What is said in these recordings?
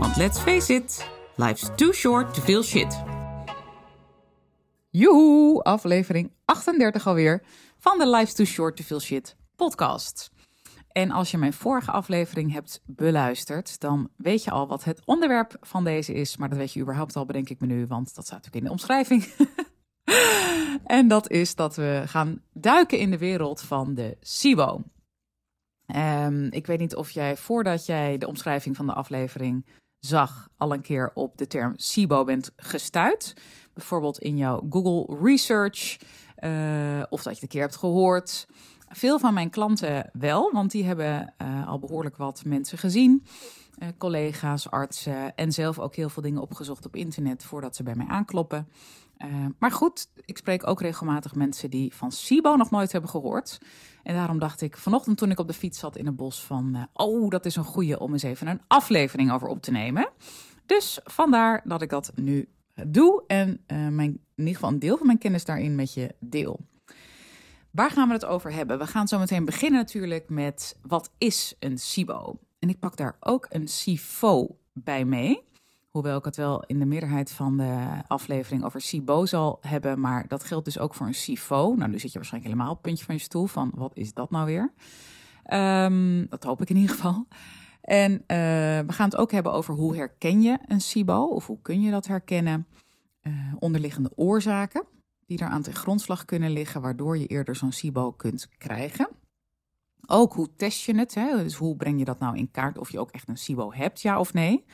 want let's face it, life's too short to feel shit. Joehoe, aflevering 38 alweer van de Life's Too Short to Feel Shit podcast. En als je mijn vorige aflevering hebt beluisterd, dan weet je al wat het onderwerp van deze is. Maar dat weet je überhaupt al, bedenk ik me nu, want dat staat natuurlijk in de omschrijving. en dat is dat we gaan duiken in de wereld van de SIBO. Um, ik weet niet of jij voordat jij de omschrijving van de aflevering zag, al een keer op de term SIBO bent gestuurd. Bijvoorbeeld in jouw Google Research, uh, of dat je het een keer hebt gehoord. Veel van mijn klanten wel, want die hebben uh, al behoorlijk wat mensen gezien. Uh, collega's, artsen en zelf ook heel veel dingen opgezocht op internet voordat ze bij mij aankloppen. Uh, maar goed, ik spreek ook regelmatig mensen die van SIBO nog nooit hebben gehoord. En daarom dacht ik vanochtend toen ik op de fiets zat in het bos van... oh, dat is een goeie om eens even een aflevering over op te nemen. Dus vandaar dat ik dat nu doe en mijn, in ieder geval een deel van mijn kennis daarin met je deel. Waar gaan we het over hebben? We gaan zo meteen beginnen natuurlijk met wat is een SIBO? En ik pak daar ook een SIFO bij mee. Hoewel ik het wel in de meerderheid van de aflevering over SIBO zal hebben. Maar dat geldt dus ook voor een SIFO. Nou, nu zit je waarschijnlijk helemaal op het puntje van je stoel van wat is dat nou weer? Um, dat hoop ik in ieder geval. En uh, we gaan het ook hebben over hoe herken je een SIBO? Of hoe kun je dat herkennen? Uh, onderliggende oorzaken die daar aan ten grondslag kunnen liggen, waardoor je eerder zo'n SIBO kunt krijgen. Ook hoe test je het? Hè? Dus hoe breng je dat nou in kaart of je ook echt een SIBO hebt, ja of nee?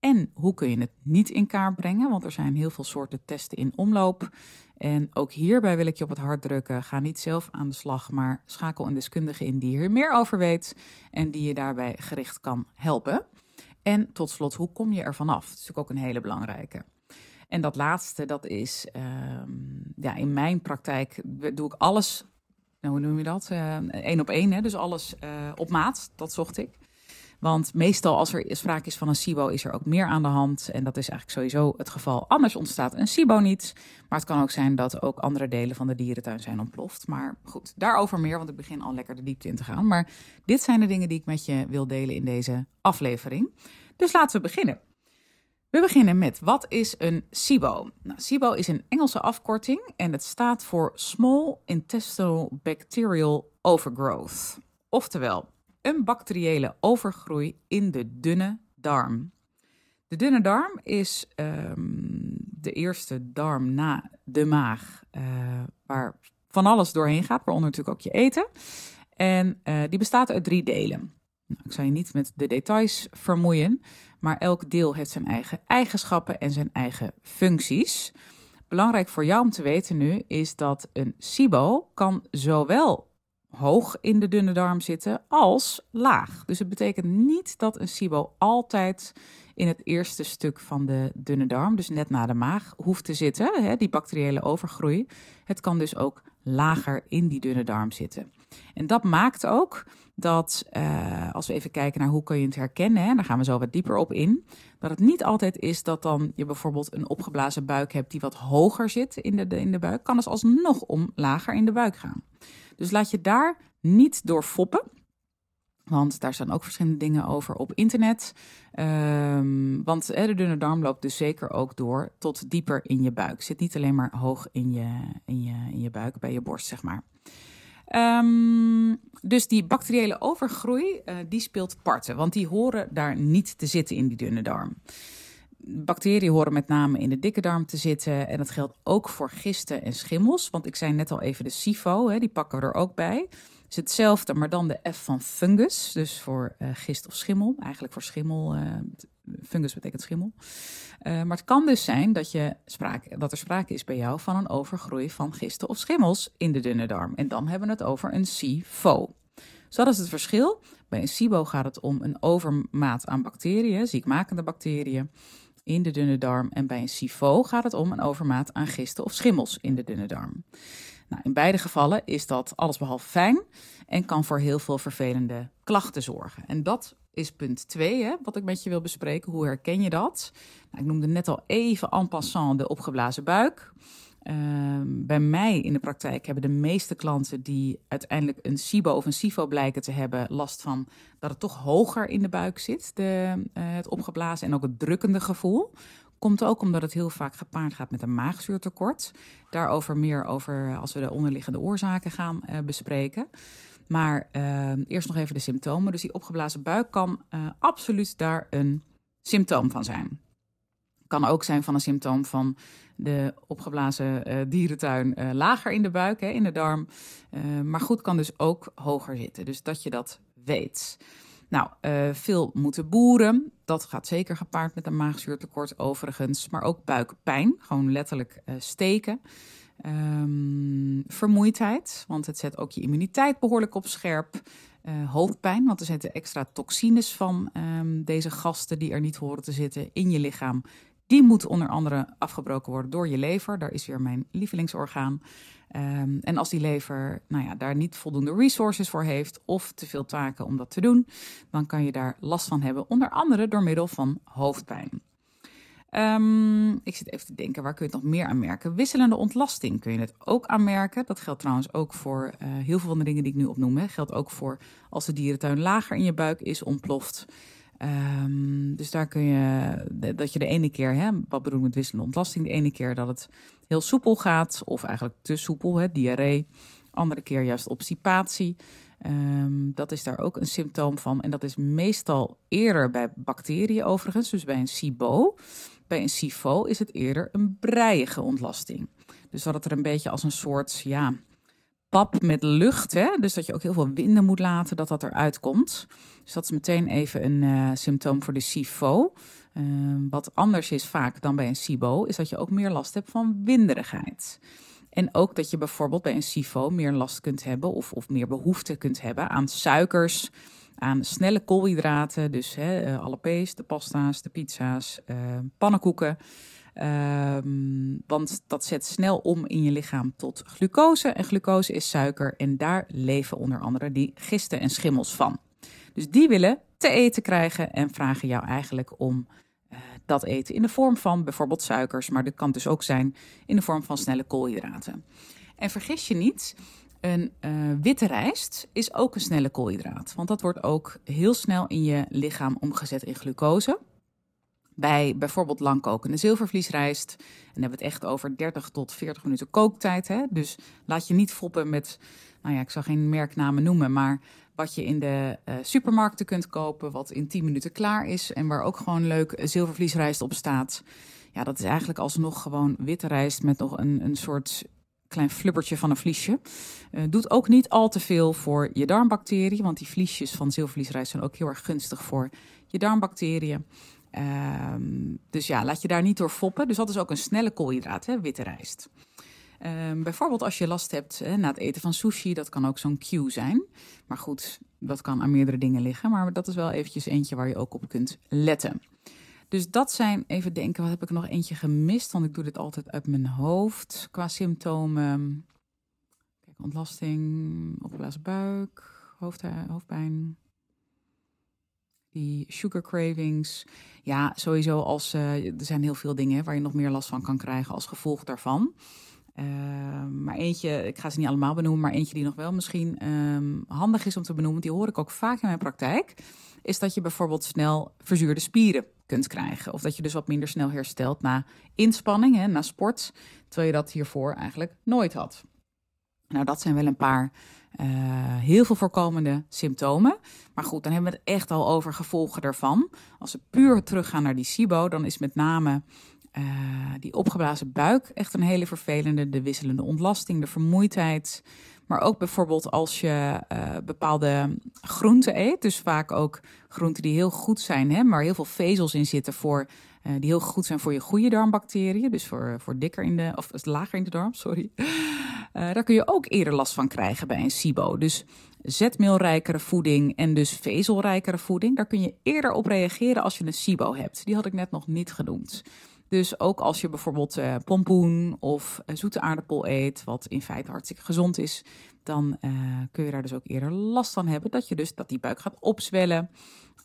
En hoe kun je het niet in kaart brengen? Want er zijn heel veel soorten testen in omloop. En ook hierbij wil ik je op het hart drukken. Ga niet zelf aan de slag, maar schakel een deskundige in die hier meer over weet en die je daarbij gericht kan helpen. En tot slot, hoe kom je er vanaf? Dat is natuurlijk ook een hele belangrijke. En dat laatste, dat is um, ja, in mijn praktijk doe ik alles, nou, hoe noem je dat? Eén uh, op één, hè? dus alles uh, op maat, dat zocht ik. Want meestal als er sprake is van een SIBO is er ook meer aan de hand. En dat is eigenlijk sowieso het geval. Anders ontstaat een SIBO niet. Maar het kan ook zijn dat ook andere delen van de dierentuin zijn ontploft. Maar goed, daarover meer, want ik begin al lekker de diepte in te gaan. Maar dit zijn de dingen die ik met je wil delen in deze aflevering. Dus laten we beginnen. We beginnen met wat is een SIBO? Nou, SIBO is een Engelse afkorting en het staat voor Small Intestinal Bacterial Overgrowth. Oftewel, een bacteriële overgroei in de dunne darm. De dunne darm is um, de eerste darm na de maag, uh, waar van alles doorheen gaat, waaronder natuurlijk ook je eten. En uh, die bestaat uit drie delen. Nou, ik zal je niet met de details vermoeien, maar elk deel heeft zijn eigen eigenschappen en zijn eigen functies. Belangrijk voor jou om te weten nu is dat een SIBO kan zowel hoog in de dunne darm zitten als laag. Dus het betekent niet dat een SIBO altijd in het eerste stuk van de dunne darm, dus net na de maag, hoeft te zitten, hè, die bacteriële overgroei. Het kan dus ook lager in die dunne darm zitten. En dat maakt ook dat uh, als we even kijken naar hoe kun je het herkennen, hè, daar gaan we zo wat dieper op in, dat het niet altijd is dat dan je bijvoorbeeld een opgeblazen buik hebt die wat hoger zit in de, de in de buik, kan dus alsnog om lager in de buik gaan. Dus laat je daar niet door foppen. Want daar staan ook verschillende dingen over op internet. Um, want de dunne darm loopt dus zeker ook door tot dieper in je buik. Zit niet alleen maar hoog in je, in je, in je buik, bij je borst, zeg maar. Um, dus die bacteriële overgroei, uh, die speelt parten. Want die horen daar niet te zitten in die dunne darm. Bacteriën horen met name in de dikke darm te zitten. En dat geldt ook voor gisten en schimmels. Want ik zei net al even de SIFO, hè, die pakken we er ook bij. Het is hetzelfde, maar dan de F van fungus. Dus voor uh, gist of schimmel. Eigenlijk voor schimmel. Uh, fungus betekent schimmel. Uh, maar het kan dus zijn dat, je sprake, dat er sprake is bij jou van een overgroei van gisten of schimmels in de dunne darm. En dan hebben we het over een SIFO. Dus dat is het verschil. Bij een SIBO gaat het om een overmaat aan bacteriën, ziekmakende bacteriën in de dunne darm. En bij een SIFO gaat het om een overmaat aan gisten of schimmels in de dunne darm. Nou, in beide gevallen is dat allesbehalve fijn en kan voor heel veel vervelende klachten zorgen. En dat is punt 2, wat ik met je wil bespreken. Hoe herken je dat? Nou, ik noemde net al even en passant de opgeblazen buik. Ehm, bij mij in de praktijk hebben de meeste klanten die uiteindelijk een SIBO of een SIFO blijken te hebben, last van dat het toch hoger in de buik zit, de, uh, het opgeblazen en ook het drukkende gevoel. Komt ook omdat het heel vaak gepaard gaat met een maagzuurtekort. Daarover meer over als we de onderliggende oorzaken gaan uh, bespreken. Maar uh, eerst nog even de symptomen. Dus die opgeblazen buik kan absoluut daar een symptoom van zijn. Kan ook zijn van een symptoom van de opgeblazen uh, dierentuin uh, lager in de buik, hè, in de darm. maar goed, kan dus ook hoger zitten. Dus dat je dat weet. Nou, veel moeten boeren. Dat gaat zeker gepaard met een maagzuurtekort overigens. Maar ook buikpijn, gewoon letterlijk steken. Um, vermoeidheid, want het zet ook je immuniteit behoorlijk op scherp. Hoofdpijn, want er zitten extra toxines van um, deze gasten die er niet horen te zitten in je lichaam. Die moeten onder andere afgebroken worden door je lever. Daar is weer mijn lievelingsorgaan. Um, en als die lever nou ja, daar niet voldoende resources voor heeft of te veel taken om dat te doen, dan kan je daar last van hebben, onder andere door middel van hoofdpijn. Um, ik zit even te denken, waar kun je het nog meer aan merken? Wisselende ontlasting kun je het ook aanmerken. Dat geldt trouwens ook voor uh, heel veel van de dingen die ik nu opnoem. Hè. Geldt ook voor als de dierentuin lager in je buik is ontploft. Um, dus daar kun je, dat je de ene keer, hè, wat bedoel ik met wisselende ontlasting? De ene keer dat het heel soepel gaat, of eigenlijk te soepel, hè, diarree. Andere keer juist obstipatie. Um, dat is daar ook een symptoom van. En dat is meestal eerder bij bacteriën overigens, dus bij een SIBO. Bij een SIFO is het eerder een breiige ontlasting. Dus dat het er een beetje als een soort ja, pap met lucht, hè? dus dat je ook heel veel winden moet laten, dat dat eruit komt. Dus dat is meteen even een uh, symptoom voor de SIFO. Uh, wat anders is vaak dan bij een SIBO, is dat je ook meer last hebt van winderigheid. En ook dat je bijvoorbeeld bij een SIFO meer last kunt hebben of, of meer behoefte kunt hebben aan suikers, aan snelle koolhydraten. Dus hè, eh, alle de pasta's, de pizza's, uh, pannenkoeken. Um, want dat zet snel om in je lichaam tot glucose. En glucose is suiker en daar leven onder andere die gisten en schimmels van. Dus die willen te eten krijgen en vragen jou eigenlijk om uh, dat eten in de vorm van bijvoorbeeld suikers. Maar dat kan dus ook zijn in de vorm van snelle koolhydraten. En vergis je niet, een uh, witte rijst is ook een snelle koolhydraat. Want dat wordt ook heel snel in je lichaam omgezet in glucose. Bij bijvoorbeeld langkokende zilvervliesrijst. En dan hebben we het echt over 30 tot 40 minuten kooktijd. Hè? Dus laat je niet foppen met, nou ja, ik zal geen merknamen noemen, maar wat je in de uh, supermarkten kunt kopen, wat in 10 minuten klaar is en waar ook gewoon leuk zilvervliesrijst op staat. Ja, dat is eigenlijk alsnog gewoon witte rijst met nog een, een soort klein flubbertje van een vliesje. Uh, doet ook niet al te veel voor je darmbacteriën, want die vliesjes van zilvervliesrijst zijn ook heel erg gunstig voor je darmbacteriën. Um, dus ja, laat je daar niet door foppen. Dus dat is ook een snelle koolhydraat, hè, witte rijst. Um, bijvoorbeeld als je last hebt hè, na het eten van sushi, dat kan ook zo'n cue zijn. Maar goed, dat kan aan meerdere dingen liggen. Maar dat is wel eventjes eentje waar je ook op kunt letten. Dus dat zijn, even denken, wat heb ik nog eentje gemist? Want ik doe dit altijd uit mijn hoofd qua symptomen. Kijk, ontlasting, opgeblazen buik, hoofd, hoofdpijn. Die sugar cravings. Ja, sowieso als uh, er zijn heel veel dingen waar je nog meer last van kan krijgen als gevolg daarvan. Uh, maar eentje, ik ga ze niet allemaal benoemen, maar eentje die nog wel misschien um, handig is om te benoemen, die hoor ik ook vaak in mijn praktijk, is dat je bijvoorbeeld snel verzuurde spieren kunt krijgen. Of dat je dus wat minder snel herstelt na inspanning, hè, na sport, terwijl je dat hiervoor eigenlijk nooit had. Nou, dat zijn wel een paar uh, heel veel voorkomende symptomen. Maar goed, dan hebben we het echt al over gevolgen daarvan. Als we puur teruggaan naar die SIBO, dan is met name uh, die opgeblazen buik echt een hele vervelende. De wisselende ontlasting, de vermoeidheid. Maar ook bijvoorbeeld als je uh, bepaalde groenten eet. Dus vaak ook groenten die heel goed zijn, hè, maar heel veel vezels in zitten voor. Uh, die heel goed zijn voor je goede darmbacteriën. Dus voor, voor dikker in de, of lager in de darm, sorry. daar kun je ook eerder last van krijgen bij een SIBO. Dus zetmeelrijkere voeding en dus vezelrijkere voeding, daar kun je eerder op reageren als je een SIBO hebt. Die had ik net nog niet genoemd. Dus ook als je bijvoorbeeld uh, pompoen of zoete aardappel eet, wat in feite hartstikke gezond is, dan uh, kun je daar dus ook eerder last van hebben. Dat je dus dat die buik gaat opzwellen.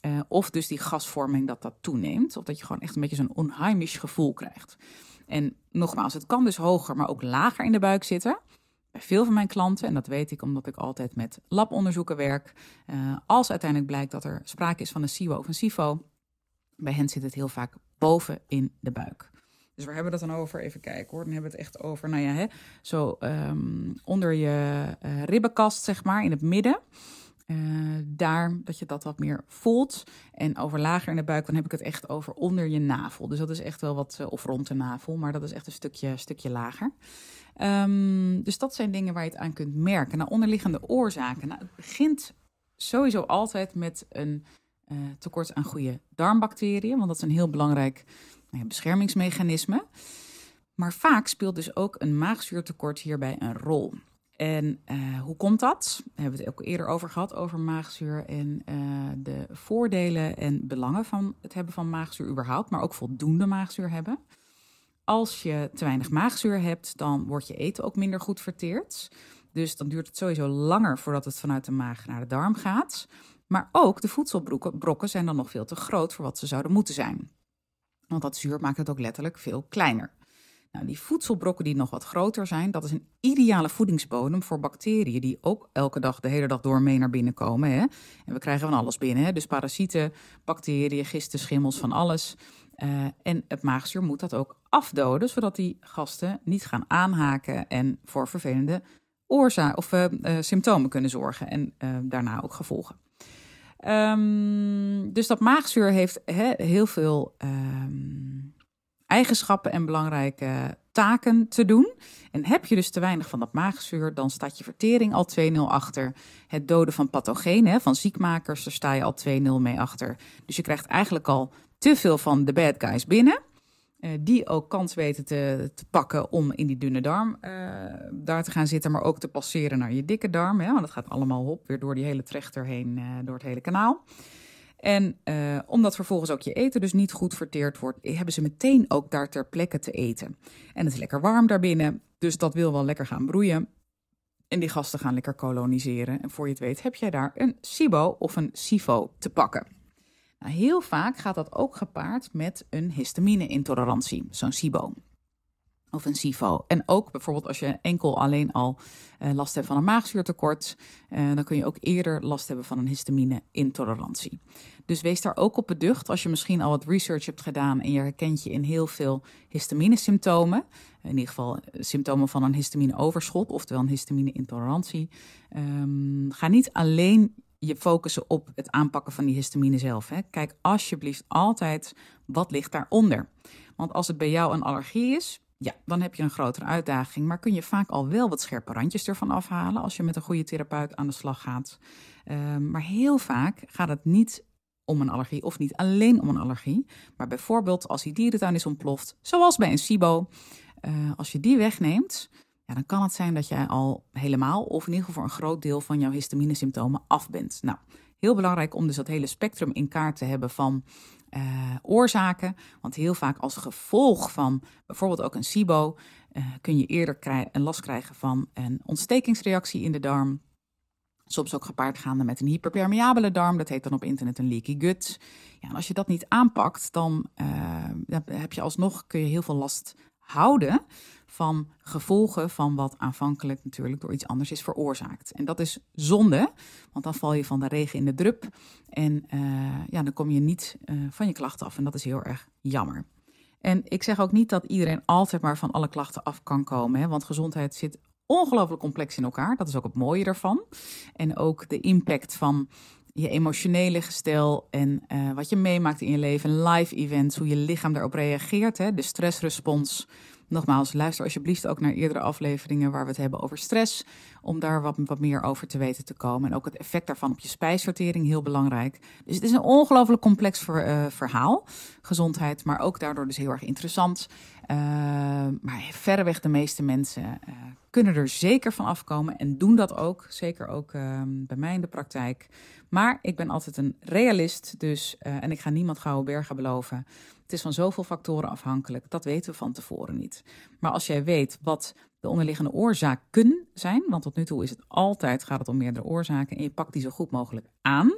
Uh, of dus die gasvorming dat dat toeneemt. Of dat je gewoon echt een beetje zo'n onheimisch gevoel krijgt. En nogmaals, het kan dus hoger, maar ook lager in de buik zitten. Bij veel van mijn klanten, en dat weet ik omdat ik altijd met labonderzoeken werk. Uh, als uiteindelijk blijkt dat er sprake is van een SIBO of een SIFO, bij hen zit het heel vaak boven in de buik. Dus waar hebben we dat dan over? Even kijken hoor. Dan hebben we het echt over, nou ja, hè, zo um, onder je uh, ribbenkast, zeg maar, in het midden. Uh, daar dat je dat wat meer voelt. En over lager in de buik, dan heb ik het echt over onder je navel. Dus dat is echt wel wat, uh, of rond de navel, maar dat is echt een stukje, stukje lager. Um, dus dat zijn dingen waar je het aan kunt merken. Nou, onderliggende oorzaken. Nou, het begint sowieso altijd met een uh, tekort aan goede darmbacteriën, want dat is een heel belangrijk nou beschermingsmechanisme. Maar vaak speelt dus ook een maagzuurtekort hierbij een rol. En uh, hoe komt dat? We hebben het ook eerder over gehad, over maagzuur en uh, de voordelen en belangen van het hebben van maagzuur überhaupt, maar ook voldoende maagzuur hebben. Als je te weinig maagzuur hebt, dan wordt je eten ook minder goed verteerd. Dus dan duurt het sowieso langer voordat het vanuit de maag naar de darm gaat. Maar ook de voedselbrokken zijn dan nog veel te groot voor wat ze zouden moeten zijn. Want dat zuur maakt het ook letterlijk veel kleiner. Nou, die voedselbrokken die nog wat groter zijn, dat is een ideale voedingsbodem voor bacteriën die ook elke dag, de hele dag door mee naar binnen komen. Hè? En we krijgen van alles binnen, hè? dus parasieten, bacteriën, gisten, schimmels, van alles. Uh, en het maagzuur moet dat ook afdoden, zodat die gasten niet gaan aanhaken en voor vervelende oorzaken of uh, uh, symptomen kunnen zorgen en daarna ook gevolgen. Um, dus dat maagzuur heeft he, heel veel um, eigenschappen en belangrijke taken te doen. En heb je dus te weinig van dat maagzuur, dan staat je vertering al 2-0 achter. Het doden van pathogenen, van ziekmakers, daar sta je al 2-0 mee achter. Dus je krijgt eigenlijk al te veel van de bad guys binnen. Uh, die ook kans weten te, te, pakken om in die dunne darm uh, daar te gaan zitten, maar ook te passeren naar je dikke darm. Hè, want dat gaat allemaal op, weer door die hele trechter heen, uh, door het hele kanaal. En omdat vervolgens ook je eten dus niet goed verteerd wordt, hebben ze meteen ook daar ter plekke te eten. En het is lekker warm daarbinnen, dus dat wil wel lekker gaan broeien. En die gasten gaan lekker koloniseren. En voor je het weet heb jij daar een SIBO of een SIFO te pakken. Nou, heel vaak gaat dat ook gepaard met een histamine-intolerantie, zo'n SIBO of een SIFO. En ook bijvoorbeeld als je enkel alleen al uh, last hebt van een maagzuurtekort, uh, dan kun je ook eerder last hebben van een histamine-intolerantie. Dus wees daar ook op beducht als je misschien al wat research hebt gedaan en je herkent je in heel veel histamine-symptomen. In ieder geval eh, symptomen van een histamine-overschot, oftewel een histamine-intolerantie. Um, ga niet alleen je focussen op het aanpakken van die histamine zelf. Hè. Kijk alsjeblieft altijd wat ligt daaronder. Want als het bij jou een allergie is, ja, dan heb je een grotere uitdaging. Maar kun je vaak al wel wat scherpe randjes ervan afhalen als je met een goede therapeut aan de slag gaat. Uh, maar heel vaak gaat het niet om een allergie of niet alleen om een allergie. Maar bijvoorbeeld als die dierentuin is ontploft, zoals bij een SIBO. Uh, als je die wegneemt, ja, dan kan het zijn dat jij al helemaal of in ieder geval voor een groot deel van jouw histamine-symptomen af bent. Nou, heel belangrijk om dus dat hele spectrum in kaart te hebben van uh, oorzaken. Want heel vaak als gevolg van bijvoorbeeld ook een SIBO uh, kun je eerder een last krijgen van een ontstekingsreactie in de darm. Soms ook gepaard gaande met een hyperpermeabele darm. Dat heet dan op internet een leaky gut. Ja, en als je dat niet aanpakt, dan uh, heb je alsnog kun je heel veel last houden van gevolgen van wat aanvankelijk natuurlijk door iets anders is veroorzaakt. En dat is zonde, want dan val je van de regen in de drup en uh, ja, dan kom je niet uh, van je klachten af en dat is heel erg jammer. En ik zeg ook niet dat iedereen altijd maar van alle klachten af kan komen, hè, want gezondheid zit ongelooflijk complex in elkaar. Dat is ook het mooie ervan. En ook de impact van je emotionele gestel en uh, wat je meemaakt in je leven, live events, hoe je lichaam daarop reageert, hè, de stressrespons Nogmaals, luister alsjeblieft ook naar eerdere afleveringen waar we het hebben over stress, om daar wat, wat meer over te weten te komen. En ook het effect daarvan op je spijsvertering, heel belangrijk. Dus het is een ongelooflijk complex uh, verhaal, gezondheid, maar ook daardoor dus heel erg interessant. maar verreweg de meeste mensen kunnen er zeker van afkomen en doen dat ook. Zeker ook ehm, bij mij in de praktijk. Maar ik ben altijd een realist, dus, en ik ga niemand gouden bergen beloven. Is van zoveel factoren afhankelijk. Dat weten we van tevoren niet. Maar als jij weet wat de onderliggende oorzaken zijn, want tot nu toe is het altijd gaat het om meerdere oorzaken en je pakt die zo goed mogelijk aan,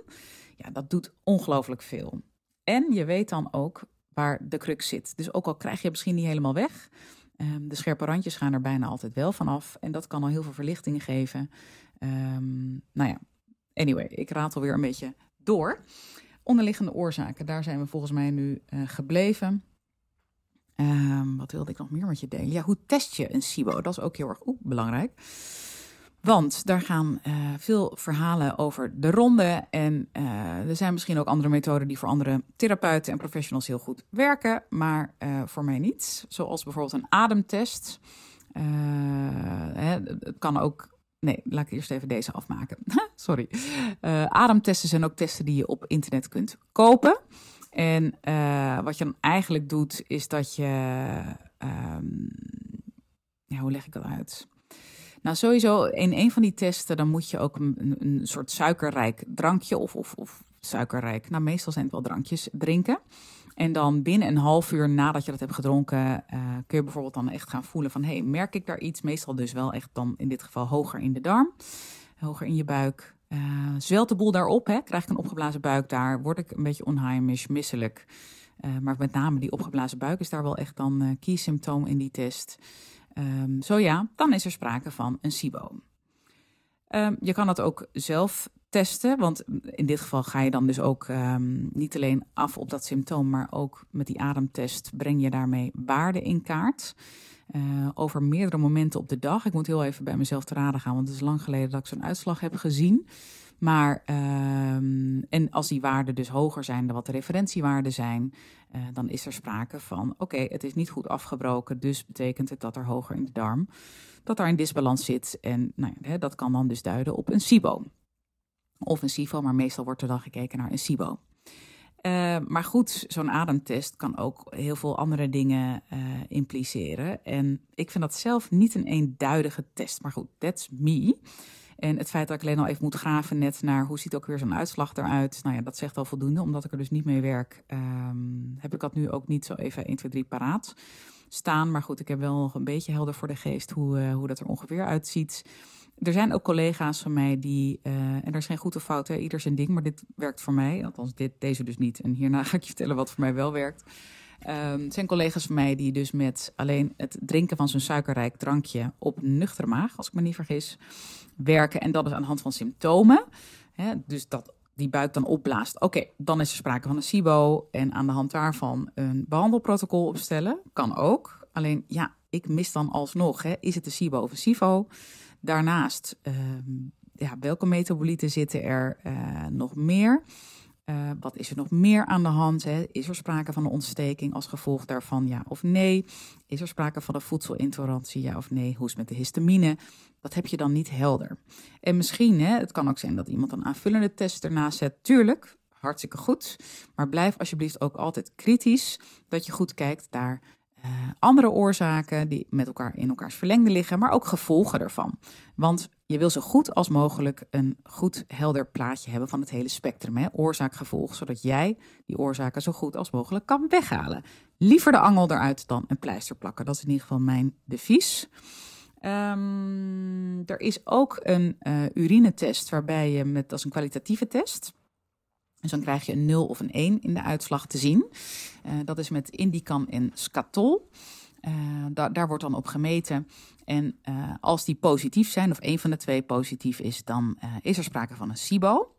ja, dat doet ongelooflijk veel. En je weet dan ook waar de crux zit. Dus ook al krijg je misschien niet helemaal weg, um, de scherpe randjes gaan er bijna altijd wel vanaf en dat kan al heel veel verlichting geven. Um, nou ja, anyway, ik raad alweer een beetje door. Onderliggende oorzaken, daar zijn we volgens mij nu uh, gebleven. Um, wat wilde ik nog meer met je delen? Ja, hoe test je een SIBO? Dat is ook heel erg belangrijk. Want daar gaan uh, veel verhalen over de ronde. En uh, er zijn misschien ook andere methoden die voor andere therapeuten en professionals heel goed werken, maar voor mij niet. Zoals bijvoorbeeld een ademtest. Hè, het kan ook. Nee, laat ik eerst even deze afmaken. Sorry. ademtesten zijn ook testen die je op internet kunt kopen. En uh, wat je dan eigenlijk doet, is dat je. Um, ja, hoe leg ik dat uit? Nou, sowieso in een van die testen, dan moet je ook een, een soort suikerrijk drankje of, of, of suikerrijk, nou meestal zijn het wel drankjes, drinken. En dan binnen een half uur nadat je dat hebt gedronken, uh, kun je bijvoorbeeld dan echt gaan voelen van, hey, merk ik daar iets? Meestal dus wel echt dan in dit geval hoger in de darm, hoger in je buik. Uh, zwelt de boel daarop, hè? krijg ik een opgeblazen buik daar, word ik een beetje onheimisch, misselijk. Uh, maar met name die opgeblazen buik is daar wel echt dan uh, key symptoom in die test. Um, zo ja, dan is er sprake van een SIBO. Um, je kan dat ook zelf testen, want in dit geval ga je dan dus ook um, niet alleen af op dat symptoom, maar ook met die ademtest breng je daarmee waarden in kaart. Uh, over meerdere momenten op de dag. Ik moet heel even bij mezelf te raden gaan, want het is lang geleden dat ik zo'n uitslag heb gezien. Maar, um, en als die waarden dus hoger zijn dan wat de referentiewaarden zijn, uh, dan is er sprake van: oké, het is niet goed afgebroken, dus betekent het dat er hoger in de darm, dat daar een disbalans zit. En nou dat kan dan dus duiden op een SIBO. Of een maar meestal wordt er dan gekeken naar een SIBO. Uh, maar goed, zo'n ademtest kan ook heel veel andere dingen uh, impliceren. En ik vind dat zelf niet een eenduidige test. Maar goed, that's me. En het feit dat ik alleen al even moet graven net naar hoe ziet ook weer zo'n uitslag eruit. Nou ja, dat zegt al voldoende. Omdat ik er dus niet mee werk, um, heb ik dat nu ook niet zo even 1, 2, 3 paraat staan. Maar goed, ik heb wel nog een beetje helder voor de geest hoe, uh, hoe dat er ongeveer uitziet. Er zijn ook collega's van mij die, uh, en er is geen goed of ieder zijn ding, maar dit werkt voor mij. Althans, dit, deze dus niet. En hierna ga ik je vertellen wat voor mij wel werkt. Um, het zijn collega's van mij die dus met alleen het drinken van zo'n suikerrijk drankje op nuchtere maag, als ik me niet vergis, werken. En dat is aan de hand van symptomen. Hè, dus dat die buik dan opblaast. Oké, dan is er sprake van een SIBO. En aan de hand daarvan een behandelprotocol opstellen. Kan ook. Alleen ja, ik mis dan alsnog. Hè, is het een SIBO of een SIVO? Daarnaast, uh, ja, welke metabolieten zitten er uh, nog meer? Uh, wat is er nog meer aan de hand? Hè? Is er sprake van een ontsteking als gevolg daarvan, ja of nee? Is er sprake van een voedselintolerantie, ja of nee? Hoe is het met de histamine? Dat heb je dan niet helder. En misschien, hè, het kan ook zijn dat iemand een aanvullende test ernaast zet. Tuurlijk, hartstikke goed. Maar blijf alsjeblieft ook altijd kritisch dat je goed kijkt naar andere oorzaken die met elkaar in elkaars verlengde liggen, maar ook gevolgen ervan. Want je wil zo goed als mogelijk een goed helder plaatje hebben van het hele spectrum, hè? oorzaak-gevolg, zodat jij die oorzaken zo goed als mogelijk kan weghalen. Liever de angel eruit dan een pleister plakken. Dat is in ieder geval mijn devies. Um, er is ook een uh, urinetest waarbij je met, dat is een kwalitatieve test. Dus dan krijg je een 0 of een 1 in de uitslag te zien. Uh, dat is met Indican en Scatol. Da daar wordt dan op gemeten. En uh, als die positief zijn, of een van de twee positief is, dan is er sprake van een SIBO.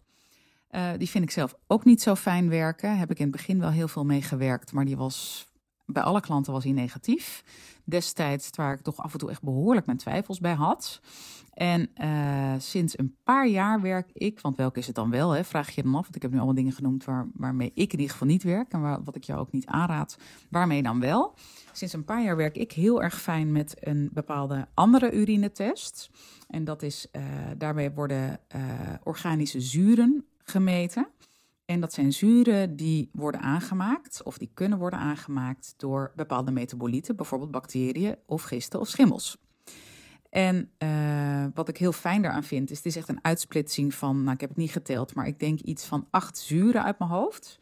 die vind ik zelf ook niet zo fijn werken. Heb ik in het begin wel heel veel mee gewerkt, maar die was bij alle klanten was hij negatief. Destijds waar ik toch af en toe echt behoorlijk mijn twijfels bij had. En uh, sinds een paar jaar werk ik, want welke is het dan wel, hè, vraag je dan af. Want ik heb nu allemaal dingen genoemd waar, waarmee ik in ieder geval niet werk. En waar, wat ik jou ook niet aanraad, waarmee dan wel. Sinds een paar jaar werk ik heel erg fijn met een bepaalde andere urinetest. En dat is, uh, daarbij worden uh, organische zuren gemeten. En dat zijn zuren die worden aangemaakt of die kunnen worden aangemaakt door bepaalde metabolieten, bijvoorbeeld bacteriën of gisten of schimmels. En uh, wat ik heel fijn daaraan vind, is het is echt een uitsplitsing van, nou ik heb het niet geteld, maar ik denk iets van acht zuren uit mijn hoofd.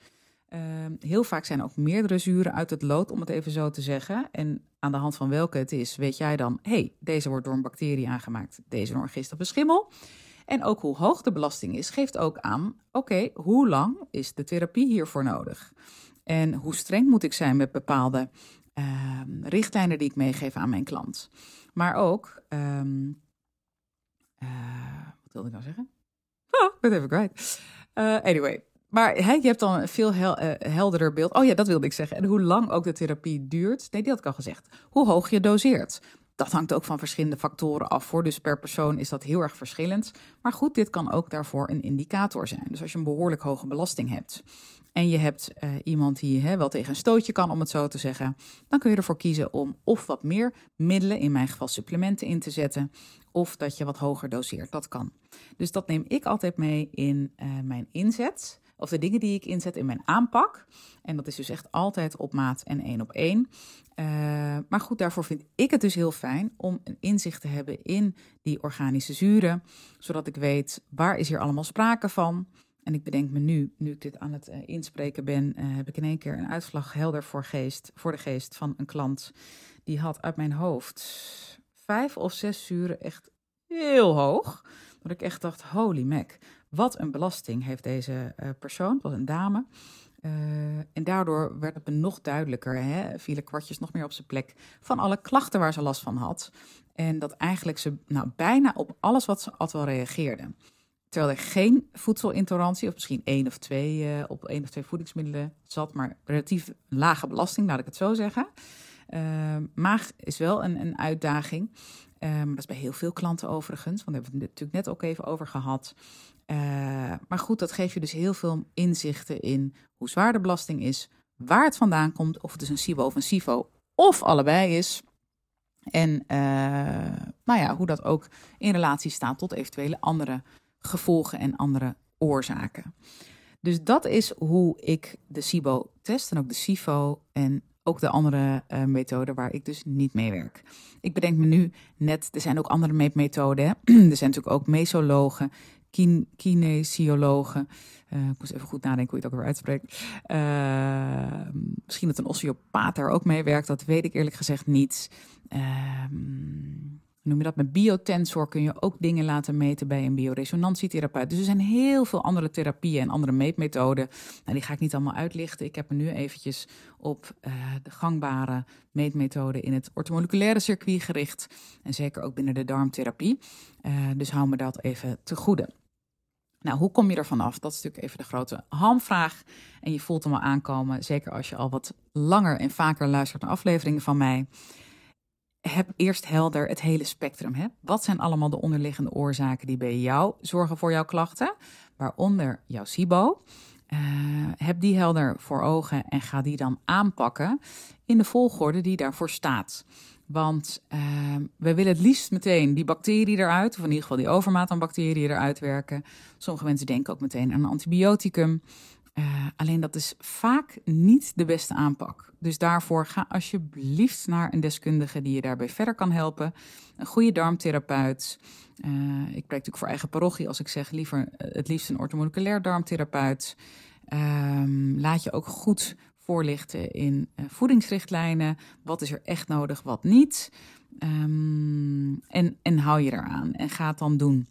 Uh, heel vaak zijn ook meerdere zuren uit het lood, om het even zo te zeggen. En aan de hand van welke het is, weet jij dan, hey, deze wordt door een bacterie aangemaakt, deze door een gist of een schimmel. En ook hoe hoog de belasting is, geeft ook aan, oké, hoe lang is de therapie hiervoor nodig? En hoe streng moet ik zijn met bepaalde uh, richtlijnen die ik meegeef aan mijn klant? Maar ook, um, uh, wat wilde ik nou zeggen? Oh, ik ben even kwijt. Uh, anyway, maar je hebt dan een veel uh, helderder beeld. Oh ja, dat wilde ik zeggen. En hoe lang ook de therapie duurt. Nee, die had ik al gezegd. Hoe hoog je doseert. Dat hangt ook van verschillende factoren af voor. Dus per persoon is dat heel erg verschillend. Maar goed, dit kan ook daarvoor een indicator zijn. Dus als je een behoorlijk hoge belasting hebt en je hebt uh, iemand die hè, wel tegen een stootje kan, om het zo te zeggen, dan kun je ervoor kiezen om of wat meer middelen, in mijn geval supplementen, in te zetten, of dat je wat hoger doseert. Dat kan. Dus dat neem ik altijd mee in uh, mijn inzet, of de dingen die ik inzet in mijn aanpak. En dat is dus echt altijd op maat en één op één. Uh, maar goed, daarvoor vind ik het dus heel fijn om een inzicht te hebben in die organische zuren, zodat ik weet waar is hier allemaal sprake van. En ik bedenk me nu, nu ik dit aan het uh, inspreken ben, uh, heb ik in één keer een uitslag helder voor, geest, voor de geest van een klant. Die had uit mijn hoofd vijf of zes zuren echt heel hoog. Dat ik echt dacht, holy mac, wat een belasting heeft deze uh, persoon, was een dame. en daardoor werd het me nog duidelijker, hè, vielen kwartjes nog meer op zijn plek, van alle klachten waar ze last van had. En dat eigenlijk ze nou, bijna op alles wat ze had wel reageerde. Terwijl er geen voedselintolerantie, of misschien één of twee uh, op één of twee voedingsmiddelen zat, maar relatief lage belasting, laat ik het zo zeggen. Uh, maag is wel een, een uitdaging. Dat is bij heel veel klanten overigens, want daar hebben we het natuurlijk net ook even over gehad. Maar goed, dat geeft je dus heel veel inzichten in hoe zwaar de belasting is, waar het vandaan komt, of het dus een SIBO of een SIFO, of allebei is. En nou ja, hoe dat ook in relatie staat tot eventuele andere gevolgen en andere oorzaken. Dus dat is hoe ik de SIBO test en ook de SIFO en ook de andere uh, methoden waar ik dus niet mee werk. Ik bedenk me nu net, er zijn ook andere meetmethoden. er zijn natuurlijk ook mesologen, kin kinesiologen. Uh, ik moest even goed nadenken hoe je het ook weer uitspreekt. Uh, misschien dat een osteopaat daar ook mee werkt, dat weet ik eerlijk gezegd niet. Uh, noem je dat? Met biotensor kun je ook dingen laten meten bij een bioresonantietherapeut. Dus er zijn heel veel andere therapieën en andere meetmethoden. Nou, die ga ik niet allemaal uitlichten. Ik heb me nu eventjes op uh, de gangbare meetmethoden in het ortomoleculaire circuit gericht. En zeker ook binnen de darmtherapie. Uh, dus hou me dat even te goede. Nou, hoe kom je ervan af? Dat is natuurlijk even de grote hamvraag. En je voelt hem al aankomen, zeker als je al wat langer en vaker luistert naar afleveringen van mij heb eerst helder het hele spectrum. Hè? Wat zijn allemaal de onderliggende oorzaken die bij jou zorgen voor jouw klachten, waaronder jouw SIBO? Uh, heb die helder voor ogen en ga die dan aanpakken in de volgorde die daarvoor staat. Want uh, we willen het liefst meteen die bacterie eruit, of in ieder geval die overmaat aan bacteriën eruit werken. Sommige mensen denken ook meteen aan een antibioticum. Uh, alleen dat is vaak niet de beste aanpak. Dus daarvoor ga alsjeblieft naar een deskundige die je daarbij verder kan helpen. Een goede darmtherapeut. Uh, ik spreek natuurlijk voor eigen parochie als ik zeg liever eh, het liefst een ortomoleculair darmtherapeut. Um, laat je ook goed voorlichten in uh, voedingsrichtlijnen. Wat is er echt nodig, wat niet. Um, en, en hou je eraan en ga het dan doen.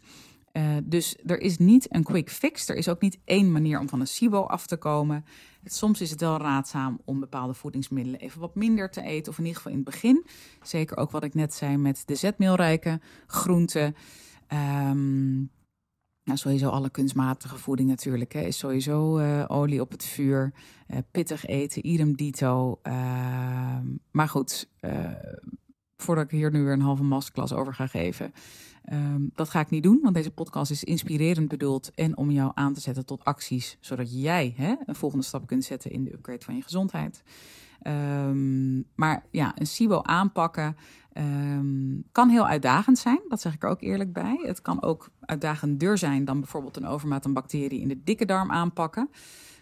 Uh, dus er is niet een quick fix. Er is ook niet één manier om van een SIBO af te komen. Soms is het wel raadzaam om bepaalde voedingsmiddelen even wat minder te eten. Of in ieder geval in het begin. Zeker ook wat ik net zei met de zetmeelrijke groenten. Um, nou, sowieso alle kunstmatige voeding natuurlijk. Hè, is sowieso uh, olie op het vuur. Uh, pittig eten, idem dito. Uh, maar goed, voordat ik hier nu weer een halve masterclass over ga geven. Um, dat ga ik niet doen, want deze podcast is inspirerend bedoeld en om jou aan te zetten tot acties, zodat jij hè, een volgende stap kunt zetten in de upgrade van je gezondheid. Um, maar ja, een SIBO aanpakken Ehm, kan heel uitdagend zijn, dat zeg ik er ook eerlijk bij. Het kan ook uitdagender zijn dan bijvoorbeeld een overmaat aan bacterie in de dikke darm aanpakken.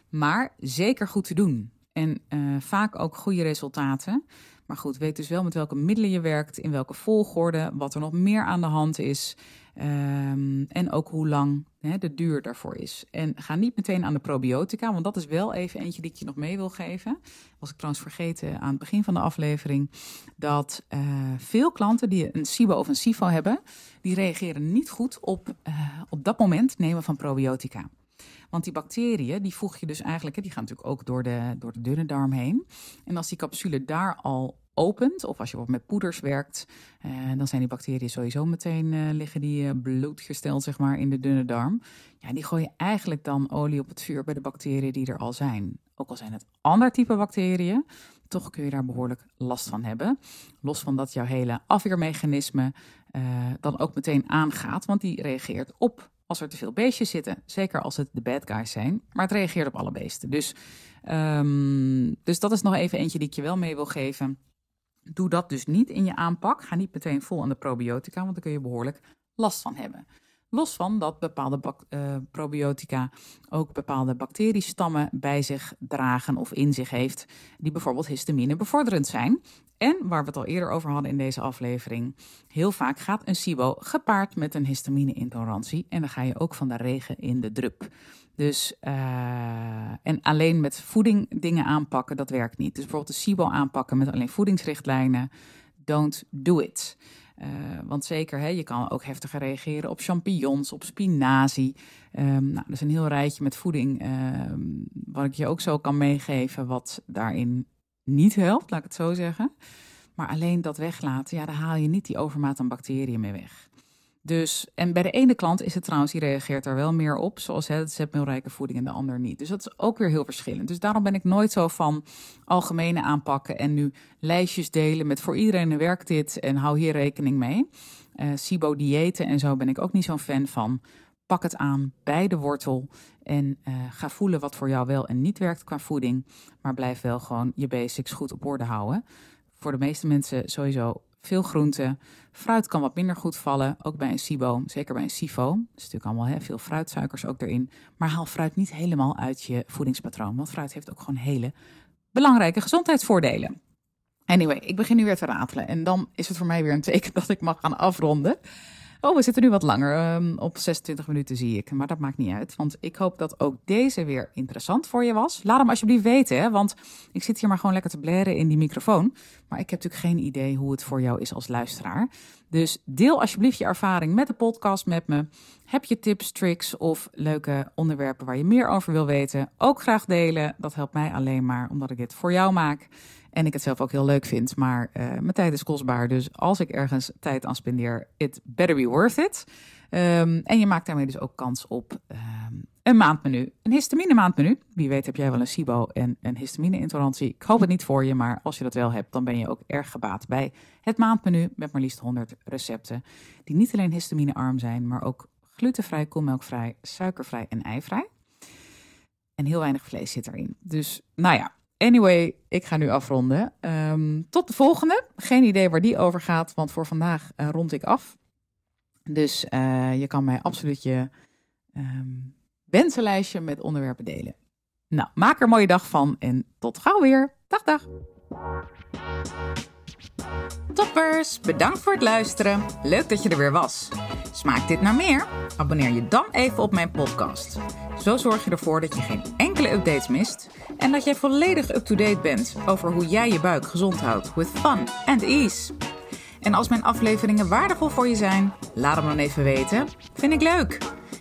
Maar zeker goed te doen. En eh, vaak ook goede resultaten. Maar goed, weet dus wel met welke middelen je werkt, in welke volgorde, wat er nog meer aan de hand is. Ehm, en ook hoe lang de duur daarvoor is. En ga niet meteen aan de probiotica, want dat is wel even eentje die ik je nog mee wil geven. Was ik trouwens vergeten aan het begin van de aflevering. Dat uh, veel klanten die een SIBO of een SIFO hebben, die reageren niet goed op, uh, op dat moment nemen van probiotica. Want die bacteriën, die voeg je dus eigenlijk, die gaan natuurlijk ook door de, door de dunne darm heen. En als die capsule daar al opent, of als je met poeders werkt, eh, dan zijn die bacteriën sowieso meteen uh, liggen die uh, bloedgesteld zeg maar in de dunne darm. Ja, die gooi je eigenlijk dan olie op het vuur bij de bacteriën die er al zijn. Ook al zijn het ander type bacteriën, toch kun je daar behoorlijk last van hebben. Los van dat jouw hele afweermechanisme dan ook meteen aangaat, want die reageert op als er te veel beestjes zitten. Zeker als het de bad guys zijn. Maar het reageert op alle beesten. Dus, um, dus dat is nog even eentje die ik je wel mee wil geven. Doe dat dus niet in je aanpak. Ga niet meteen vol aan de probiotica, want daar kun je behoorlijk last van hebben. Los van dat bepaalde uh, probiotica ook bepaalde bacteriestammen bij zich dragen of in zich heeft, die bijvoorbeeld histamine bevorderend zijn. En waar we het al eerder over hadden in deze aflevering, heel vaak gaat een SIBO gepaard met een histamine-intolerantie. En dan ga je ook van de regen in de drup. Dus, uh, en alleen met voeding dingen aanpakken, dat werkt niet. Dus bijvoorbeeld de SIBO aanpakken met alleen voedingsrichtlijnen, don't do it. Uh, want zeker, hè, je kan ook heftiger reageren op champignons, op spinazie. Um, nou, dat is een heel rijtje met voeding, um, wat ik je ook zo kan meegeven, wat daarin niet helpt, laat ik het zo zeggen. Maar alleen dat weglaten, ja, daar haal je niet die overmaat aan bacteriën mee weg. Dus, en bij de ene klant is het trouwens, die reageert er wel meer op, zoals het zetmeelrijke voeding en de ander niet. Dus dat is ook weer heel verschillend. Dus daarom ben ik nooit zo van algemene aanpakken en nu lijstjes delen met voor iedereen werkt dit en hou hier rekening mee. Uh, SIBO-diëten en zo ben ik ook niet zo'n fan van. Pak het aan bij de wortel en uh, ga voelen wat voor jou wel en niet werkt qua voeding. Maar blijf wel gewoon je basics goed op orde houden. Voor de meeste mensen sowieso veel groenten. Fruit kan wat minder goed vallen, ook bij een SIBO, zeker bij een SIFO. Er is natuurlijk allemaal hè, veel fruitsuikers ook erin. Maar haal fruit niet helemaal uit je voedingspatroon, want fruit heeft ook gewoon hele belangrijke gezondheidsvoordelen. Anyway, ik begin nu weer te ratelen en dan is het voor mij weer een teken dat ik mag gaan afronden. Oh, we zitten nu wat langer. Um, op 26 minuten zie ik. Maar dat maakt niet uit. Want ik hoop dat ook deze weer interessant voor je was. Laat hem alsjeblieft weten. Hè, want ik zit hier maar gewoon lekker te blaren in die microfoon. Maar ik heb natuurlijk geen idee hoe het voor jou is als luisteraar. Dus deel alsjeblieft je ervaring met de podcast met me. Heb je tips, tricks of leuke onderwerpen waar je meer over wil weten? Ook graag delen. Dat helpt mij alleen maar omdat ik dit voor jou maak. En ik het zelf ook heel leuk vind. Maar uh, mijn tijd is kostbaar. Dus als ik ergens tijd aan spendeer, it better be worth it. Um, en je maakt daarmee dus ook kans op um, een maandmenu. Een histamine maandmenu. Wie weet heb jij wel een SIBO en een histamine intolerantie. Ik hoop het niet voor je, maar als je dat wel hebt, dan ben je ook erg gebaat bij het maandmenu met maar liefst 100 recepten. Die niet alleen histaminearm zijn, maar ook glutenvrij, koelmelkvrij, suikervrij en eivrij. En heel weinig vlees zit erin. Dus nou ja, Anyway, ik ga nu afronden. Um, tot de volgende. Geen idee waar die over gaat, want voor vandaag uh, rond ik af. Dus uh, je kan mij absoluut je um, wensenlijstje met onderwerpen delen. Nou, maak er een mooie dag van en tot gauw weer. Dag, dag. Toppers, bedankt voor het luisteren. Leuk dat je er weer was. Smaakt dit naar meer? Abonneer je dan even op mijn podcast. Zo zorg je ervoor dat je geen enkele updates mist en dat jij volledig up-to-date bent over hoe jij je buik gezond houdt with fun and ease. En als mijn afleveringen waardevol voor je zijn, laat hem dan even weten. Vind ik leuk.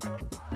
Thank you.